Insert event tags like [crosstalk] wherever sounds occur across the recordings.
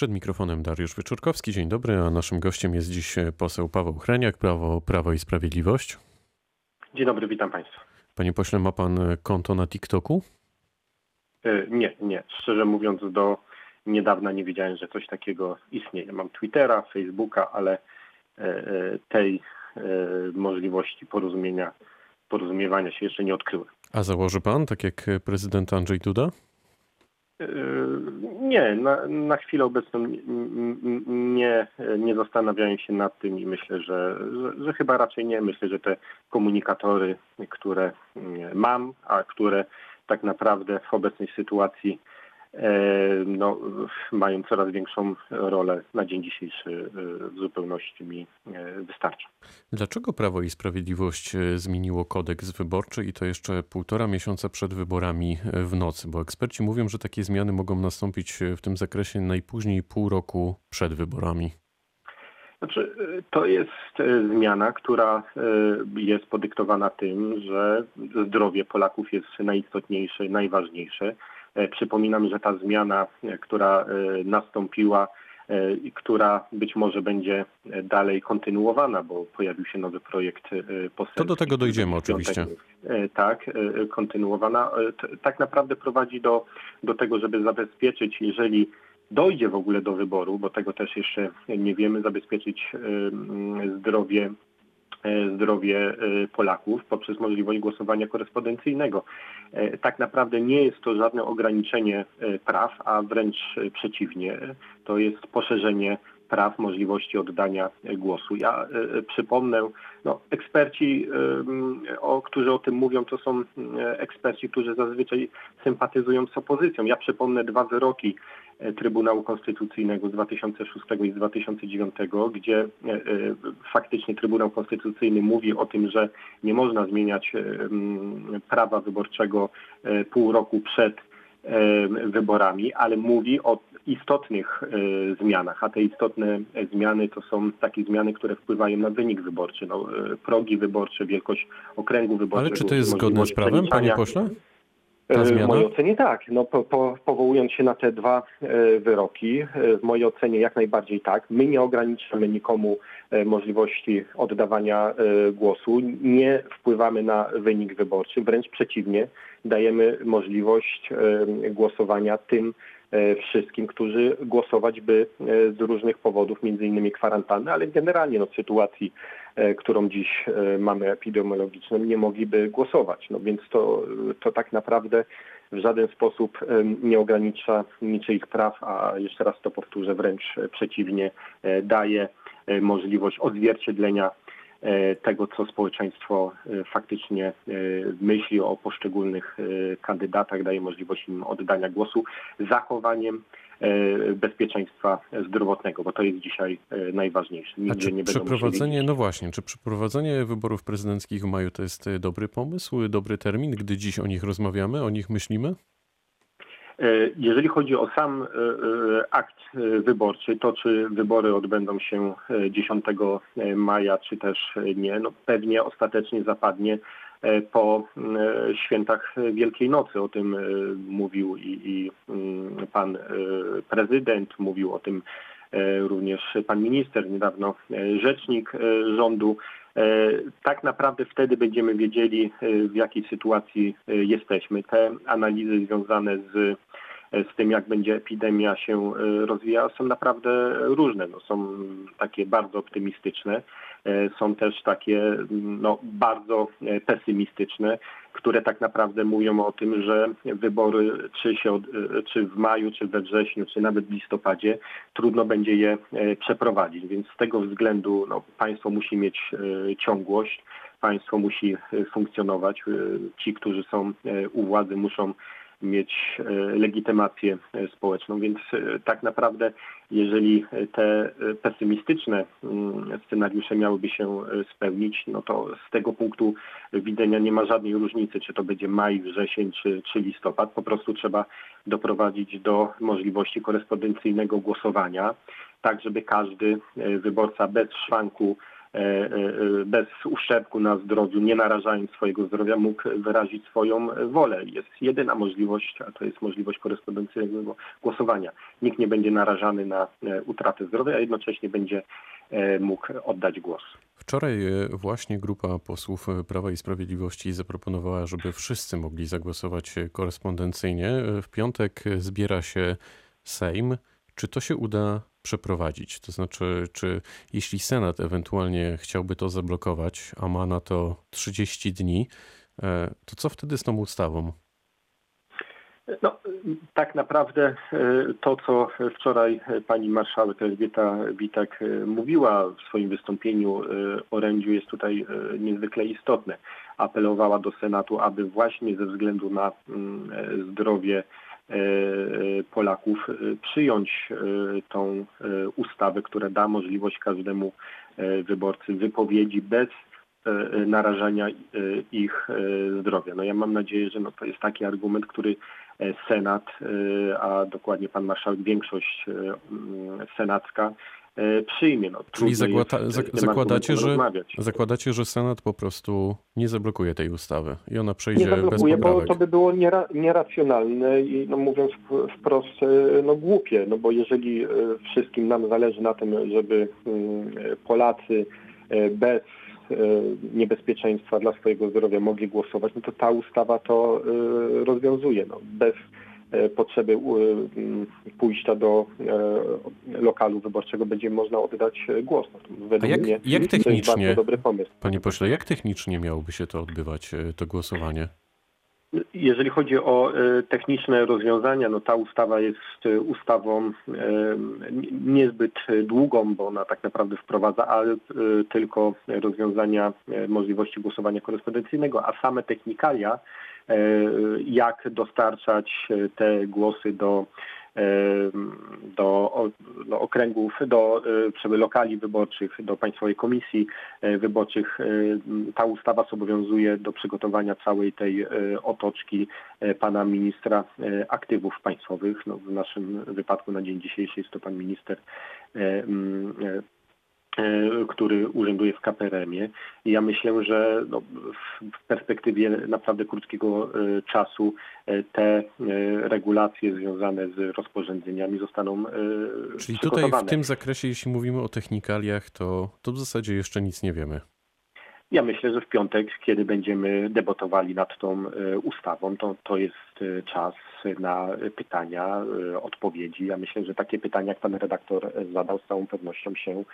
Przed mikrofonem Dariusz Wyczurkowski. Dzień dobry, a naszym gościem jest dziś poseł Paweł Hreniak, Prawo, Prawo i Sprawiedliwość. Dzień dobry, witam Państwa. Panie pośle, ma pan konto na TikToku? E, Nie, nie. Szczerze mówiąc, do niedawna nie wiedziałem, że coś takiego istnieje. Mam Twittera, Facebooka, ale e, e, tej e, możliwości porozumienia, porozumiewania się jeszcze nie odkryłem. A założy pan, tak jak prezydent Andrzej Duda? Nie, na, na chwilę obecną nie- nie, zastanawiałem się nad tym i myślę, że, że, że chyba raczej nie. Myślę, że te komunikatory, które mm, mam, a które tak naprawdę w obecnej sytuacji no, mają coraz większą rolę na dzień dzisiejszy e, w zupełności mi e, wystarcza. Dlaczego Prawo i Sprawiedliwość e, zmieniło kodeks wyborczy i to jeszcze półtora miesiąca przed wyborami e, w nocy? Bo eksperci mówią, że takie zmiany mogą nastąpić e, w tym zakresie najpóźniej pół roku przed wyborami. Znaczy, to jest zmiana, która jest podyktowana tym, że zdrowie Polaków jest najistotniejsze, najważniejsze. E, Przypominam, że ta zmiana, e, która e, nastąpiła i która być może będzie dalej kontynuowana, bo pojawił się nowy projekt poselski. To do tego dojdziemy oczywiście. Tak, kontynuowana. Tak naprawdę prowadzi do, do tego, żeby zabezpieczyć, jeżeli dojdzie w ogóle do wyboru, bo tego też jeszcze nie wiemy, zabezpieczyć zdrowie, zdrowie e, Polaków poprzez możliwość głosowania korespondencyjnego. E, Tak naprawdę nie jest to żadne ograniczenie e, praw, a wręcz e, przeciwnie. To jest poszerzenie praw, możliwości oddania e, głosu. Ja e, e, przypomnę, no, eksperci, o, którzy o tym mówią, to są e, eksperci, którzy zazwyczaj sympatyzują z opozycją. Ja przypomnę dwa wyroki e, Trybunału Konstytucyjnego z 2006 i z 2009, gdzie e, e, faktycznie Trybunał Konstytucyjny mówi o tym, że nie można zmieniać e, prawa wyborczego pół roku przed wyborami, ale mówi o istotnych zmianach, a te istotne zmiany to są takie zmiany, które wpływają na wynik wyborczy, no, progi wyborcze, wielkość okręgu wyborczego. Ale czy to jest zgodne z prawem, panie pośle? E, W mojej ocenie tak. No, po, po, powołując się na te dwa e, wyroki, e, w mojej ocenie jak najbardziej tak. My nie ograniczamy nikomu możliwości oddawania głosu, nie wpływamy na wynik wyborczy, wręcz przeciwnie, dajemy możliwość głosowania tym wszystkim, którzy głosować by z różnych powodów, między innymi kwarantanny, ale generalnie no, w sytuacji, którą dziś e, mamy epidemiologiczną, nie mogliby głosować. No więc to, to tak naprawdę w żaden sposób em, nie ogranicza niczyich praw, a jeszcze raz to powtórzę, wręcz e, przeciwnie, e, daje e, możliwość odzwierciedlenia e, tego, co społeczeństwo e, faktycznie e, myśli o poszczególnych e, kandydatach, daje możliwość im oddania głosu zachowaniem e, bezpieczeństwa zdrowotnego, bo to jest dzisiaj e, najważniejsze. Nigdzie czy nie przeprowadzenie, musieli... no właśnie, czy przeprowadzenie wyborów prezydenckich w maju to jest e, dobry pomysł, dobry termin, gdy dziś o nich rozmawiamy, o nich myślimy? E, Jeżeli chodzi o sam e, e, akt e, wyborczy, to czy wybory odbędą się e, 10 maja, czy też e, nie, no pewnie ostatecznie zapadnie e, po m, e, świętach Wielkiej Nocy. O tym e, mówił i, i pan e, prezydent, mówił o tym e, również pan minister, niedawno e, rzecznik e, rządu. E, Tak naprawdę wtedy będziemy wiedzieli, e, w jakiej sytuacji e, jesteśmy. Te analizy związane z z tym, jak będzie epidemia się e, rozwijała, są naprawdę różne. No, są takie bardzo optymistyczne, e, są też takie mm, no, bardzo e, pesymistyczne, które tak naprawdę mówią o tym, że wybory czy, się, czy w maju, czy we wrześniu, czy nawet w listopadzie trudno będzie je przeprowadzić. Więc z tego względu no, państwo musi mieć ciągłość, państwo musi funkcjonować. Ci, którzy są u władzy, muszą mieć e, legitymację e, społeczną, więc e, tak naprawdę jeżeli te pesymistyczne mm, scenariusze miałyby się spełnić, no to z tego punktu widzenia nie ma żadnej różnicy, czy to będzie maj, wrzesień, czy, czy listopad. Po prostu trzeba doprowadzić do możliwości korespondencyjnego głosowania, tak żeby każdy wyborca bez szwanku bez uszczerbku na zdrowiu, nie narażając swojego zdrowia, mógł wyrazić swoją wolę. Jest jedyna możliwość, a to jest możliwość korespondencyjnego głosowania. Nikt nie będzie narażany na utratę zdrowia, a jednocześnie będzie mógł oddać głos. Wczoraj właśnie grupa posłów Prawa i Sprawiedliwości zaproponowała, żeby wszyscy mogli zagłosować korespondencyjnie. W piątek zbiera się Sejm. Czy to się uda przeprowadzić? To znaczy, czy jeśli Senat ewentualnie chciałby to zablokować, a ma na to 30 dni, e, to co wtedy z tą ustawą? No, tak naprawdę e, to, co wczoraj pani marszałek Elżbieta Witek e, mówiła w swoim wystąpieniu orędziu jest tutaj niezwykle istotne. Apelowała do Senatu, aby właśnie ze względu na mm, zdrowie Polaków e, przyjąć e, tą ustawę, która da możliwość każdemu wyborcy wypowiedzi bez narażania ich zdrowia. No ja mam nadzieję, że no to jest taki argument, który Senat, a dokładnie pan marszałek, większość senacka E, przyjmie. No, Czyli zakłada, zakładacie, że, zakładacie, że Senat po prostu nie zablokuje tej ustawy i ona przejdzie nie zablokuje, bez poprawek. bo to by było niera, nieracjonalne i no, mówiąc wprost e, no, głupie, no bo jeżeli e, wszystkim nam zależy na tym, żeby mm, Polacy bez niebezpieczeństwa dla swojego zdrowia mogli głosować, no to ta ustawa to rozwiązuje. No, bez E, potrzeby pójścia do e, lokalu wyborczego będzie można oddać głos. No, według A jak, mnie jak technicznie, to jest dobry pomysł. Panie pośle, jak technicznie miałoby się to odbywać, e, to głosowanie? Jeżeli chodzi o techniczne rozwiązania, no ta ustawa jest ustawą niezbyt długą, bo ona tak naprawdę wprowadza ale tylko rozwiązania możliwości głosowania korespondencyjnego, a same technikalia E, jak dostarczać te głosy do e, do, do okręgów, do e, lokali wyborczych, do Państwowej Komisji Wyborczych. Ta ustawa zobowiązuje do przygotowania całej tej otoczki pana ministra aktywów państwowych. No, w naszym wypadku na dzień dzisiejszy jest to pan minister E, który urzęduje w KPRM-ie. Ja myślę, że no, w perspektywie naprawdę krótkiego e, czasu e, te regulacje związane z rozporządzeniami zostaną Czyli tutaj w tym zakresie, jeśli mówimy o technikaliach, to, to w zasadzie jeszcze nic nie wiemy. Ja myślę, że w piątek, kiedy będziemy debatowali nad tą ustawą, to, to jest czas na pytania, e, odpowiedzi. Ja myślę, że takie pytania, jak pan redaktor zadał, z całą pewnością się e,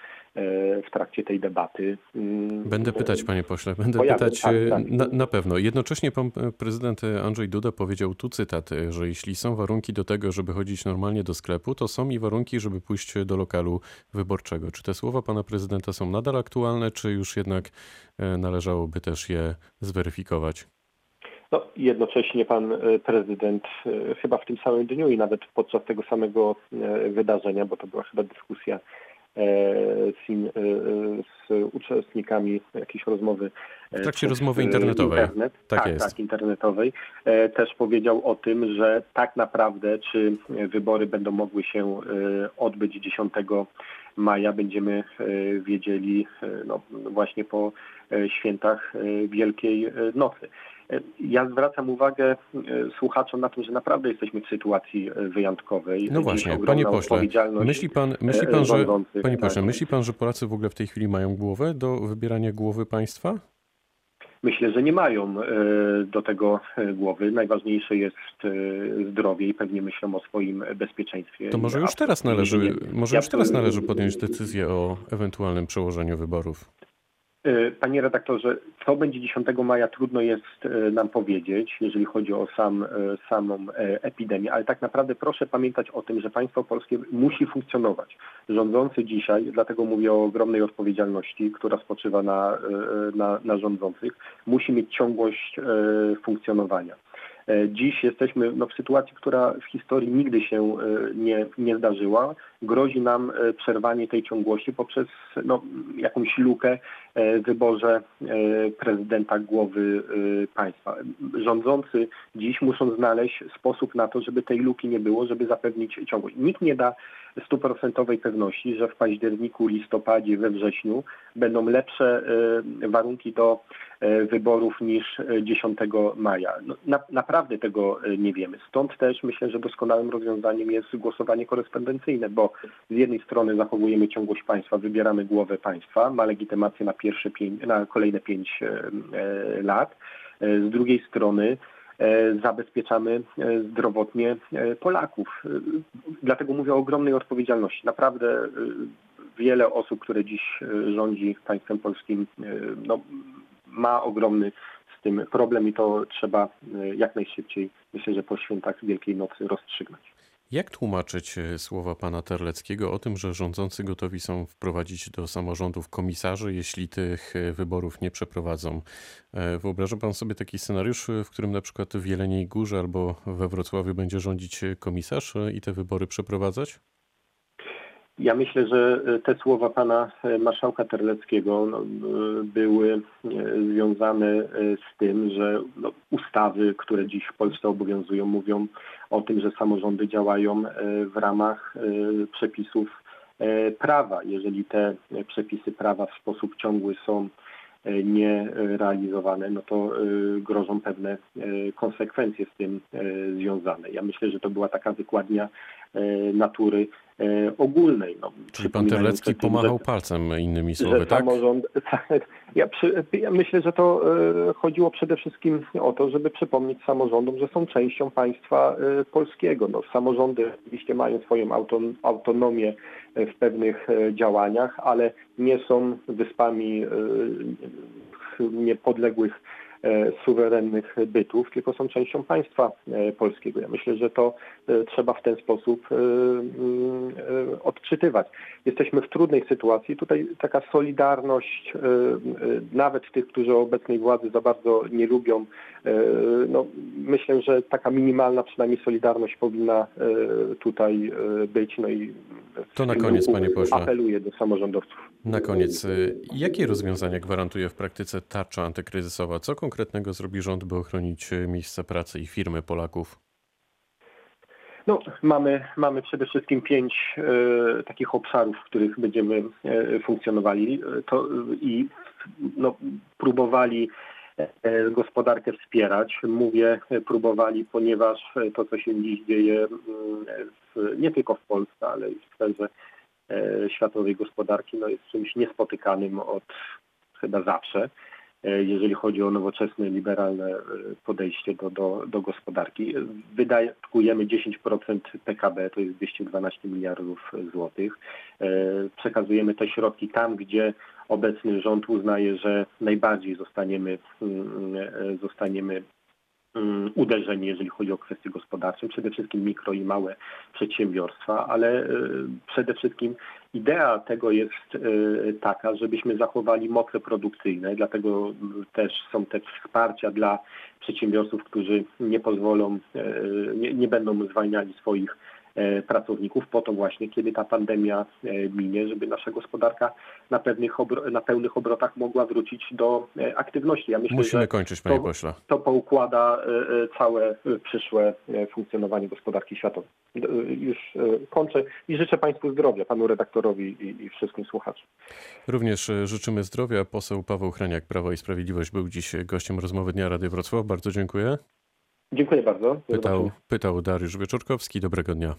w trakcie tej debaty. Mm, Będę pytać, panie pośle, będę pytać tak, tak. Na, na, pewno. Jednocześnie pan prezydent Andrzej Duda powiedział tu cytat, że jeśli są warunki do tego, żeby chodzić normalnie do sklepu, to są i warunki, żeby pójść do lokalu wyborczego. Czy te słowa pana prezydenta są nadal aktualne, czy już jednak należałoby też je zweryfikować? No, jednocześnie pan e, prezydent e, chyba w tym samym dniu i nawet podczas tego samego e, wydarzenia, bo to była chyba dyskusja z, in, z uczestnikami jakiejś rozmowy. W trakcie rozmowy internetowej. Internet, tak, tak, jest. tak, internetowej. Też powiedział o tym, że tak naprawdę, czy wybory będą mogły się odbyć 10 maja, będziemy wiedzieli no, właśnie po świętach Wielkiej Nocy. Ja zwracam uwagę e, słuchaczom na to, że naprawdę jesteśmy w sytuacji e, wyjątkowej. No właśnie, panie pośle, myśli pan, myśli pan, że, panie pośle, tak. myśli pan, że Polacy w ogóle w tej chwili mają głowę do wybierania głowy państwa? Myślę, że nie mają e, do tego głowy. Najważniejsze jest zdrowie i pewnie myślą o swoim bezpieczeństwie. To może już teraz należy, może już teraz należy podjąć decyzję o ewentualnym przełożeniu wyborów. E, panie redaktorze, co będzie 10 maja trudno jest e, nam powiedzieć, jeżeli chodzi o sam, e, samą epidemię, ale tak naprawdę proszę pamiętać o tym, że państwo polskie musi funkcjonować. Rządzący dzisiaj, dlatego mówię o ogromnej odpowiedzialności, która spoczywa na, na, na rządzących, musi mieć ciągłość funkcjonowania. E, dziś jesteśmy no, w sytuacji, która w historii nigdy się e, nie, nie zdarzyła. Grozi nam e, przerwanie tej ciągłości poprzez no, jakąś lukę w wyborze prezydenta głowy państwa. Rządzący dziś muszą znaleźć sposób na to, żeby tej luki nie było, żeby zapewnić ciągłość. Nikt nie da stuprocentowej pewności, że w październiku, listopadzie, we wrześniu będą lepsze e, warunki do e, wyborów niż e, 10 maja. No, na, naprawdę tego nie wiemy. Stąd też myślę, że doskonałym rozwiązaniem jest głosowanie korespondencyjne, bo z jednej strony zachowujemy ciągłość państwa, wybieramy głowę państwa, ma legitymację na, pierwsze pięć, na kolejne pięć e, e, lat. Z drugiej strony zabezpieczamy e, zdrowotnie e, Polaków. E, Dlatego mówię o ogromnej odpowiedzialności. Naprawdę e, wiele osób, które dziś e, rządzi państwem polskim, e, no, ma ogromny z tym problem i to trzeba e, jak najszybciej, myślę, że po świętach Wielkiej Nocy rozstrzygnąć. Jak tłumaczyć e, słowa pana Terleckiego o tym, że rządzący gotowi są wprowadzić do samorządów komisarzy, jeśli tych e, wyborów nie przeprowadzą? E, Wyobraża pan sobie taki scenariusz, w którym na przykład w Jeleniej Górze albo we Wrocławiu będzie rządzić komisarz i te wybory przeprowadzać? Ja myślę, że te słowa pana marszałka Terleckiego no, były związane z tym, że no, ustawy, które dziś w Polsce obowiązują, mówią o tym, że samorządy działają e, w ramach e, przepisów e, prawa. Jeżeli te przepisy prawa w sposób ciągły są e, nie realizowane, no to e, grożą pewne e, konsekwencje z tym związane. Ja myślę, że to była taka wykładnia natury ogólnej. No, Czyli pan Terlecki tym, pomachał że- palcem, innymi słowy, tak? samorząd, [laughs] ja, przy, ja myślę, że to chodziło przede wszystkim o to, żeby przypomnieć samorządom, że są częścią państwa polskiego. No, samorządy oczywiście mają swoją auton, autonomię w pewnych e, działaniach, ale nie są wyspami e, niepodległych e, suwerennych bytów, tylko są częścią państwa polskiego. Ja myślę, że to trzeba w ten sposób odczytywać. Jesteśmy w trudnej sytuacji. Tutaj taka solidarność nawet tych, którzy obecnej władzy za bardzo nie lubią, no, myślę, że taka minimalna przynajmniej solidarność powinna e, tutaj e, być. No i To na koniec, panie pośle. Apeluję do samorządowców. Na koniec, jakie rozwiązania gwarantuje w praktyce tarcza antykryzysowa? Co konkretnego zrobi rząd, by ochronić miejsca pracy i firmy Polaków? No, mamy, mamy przede wszystkim pięć e, takich obszarów, w których będziemy e, funkcjonowali e, to, e, i no, próbowali e, gospodarkę wspierać. Mówię e, próbowali, ponieważ e, to, co się dziś dzieje mm, w, nie tylko w Polsce, ale i w sferze e, światowej gospodarki, no, jest czymś niespotykanym od chyba zawsze e, jeżeli chodzi o nowoczesne, liberalne e, podejście do, do, do gospodarki. Wydatkujemy 10% PKB, to jest 212 miliardów złotych. E, Przekazujemy te środki tam, gdzie obecny rząd uznaje, że najbardziej zostaniemy, mm, e, zostaniemy mm, uderzeni, jeżeli chodzi o kwestie gospodarcze, przede wszystkim mikro i małe przedsiębiorstwa, ale e, przede wszystkim idea tego jest e, taka, żebyśmy zachowali moce produkcyjne, dlatego m, też są te wsparcia dla przedsiębiorców, którzy nie pozwolą, nie, nie będą zwalniali swoich pracowników po to właśnie, kiedy ta pandemia e, minie, żeby nasza gospodarka na, pewnych obro- na pełnych obrotach mogła wrócić do e, aktywności. Ja myślę, Musimy kończyć, panie to- pośle. to poukłada e, e, całe e, przyszłe e, funkcjonowanie gospodarki światowej. E, Już e, kończę i życzę Państwu zdrowia, Panu redaktorowi i, i wszystkim słuchaczom. Również życzymy zdrowia. Poseł Paweł Hreniak, Prawo i Sprawiedliwość, był dziś gościem rozmowy Dnia Rady Wrocław. Bardzo dziękuję. Dziękuję bardzo. Pytał, pytał Dariusz Wieczorkowski. Dobrego dnia.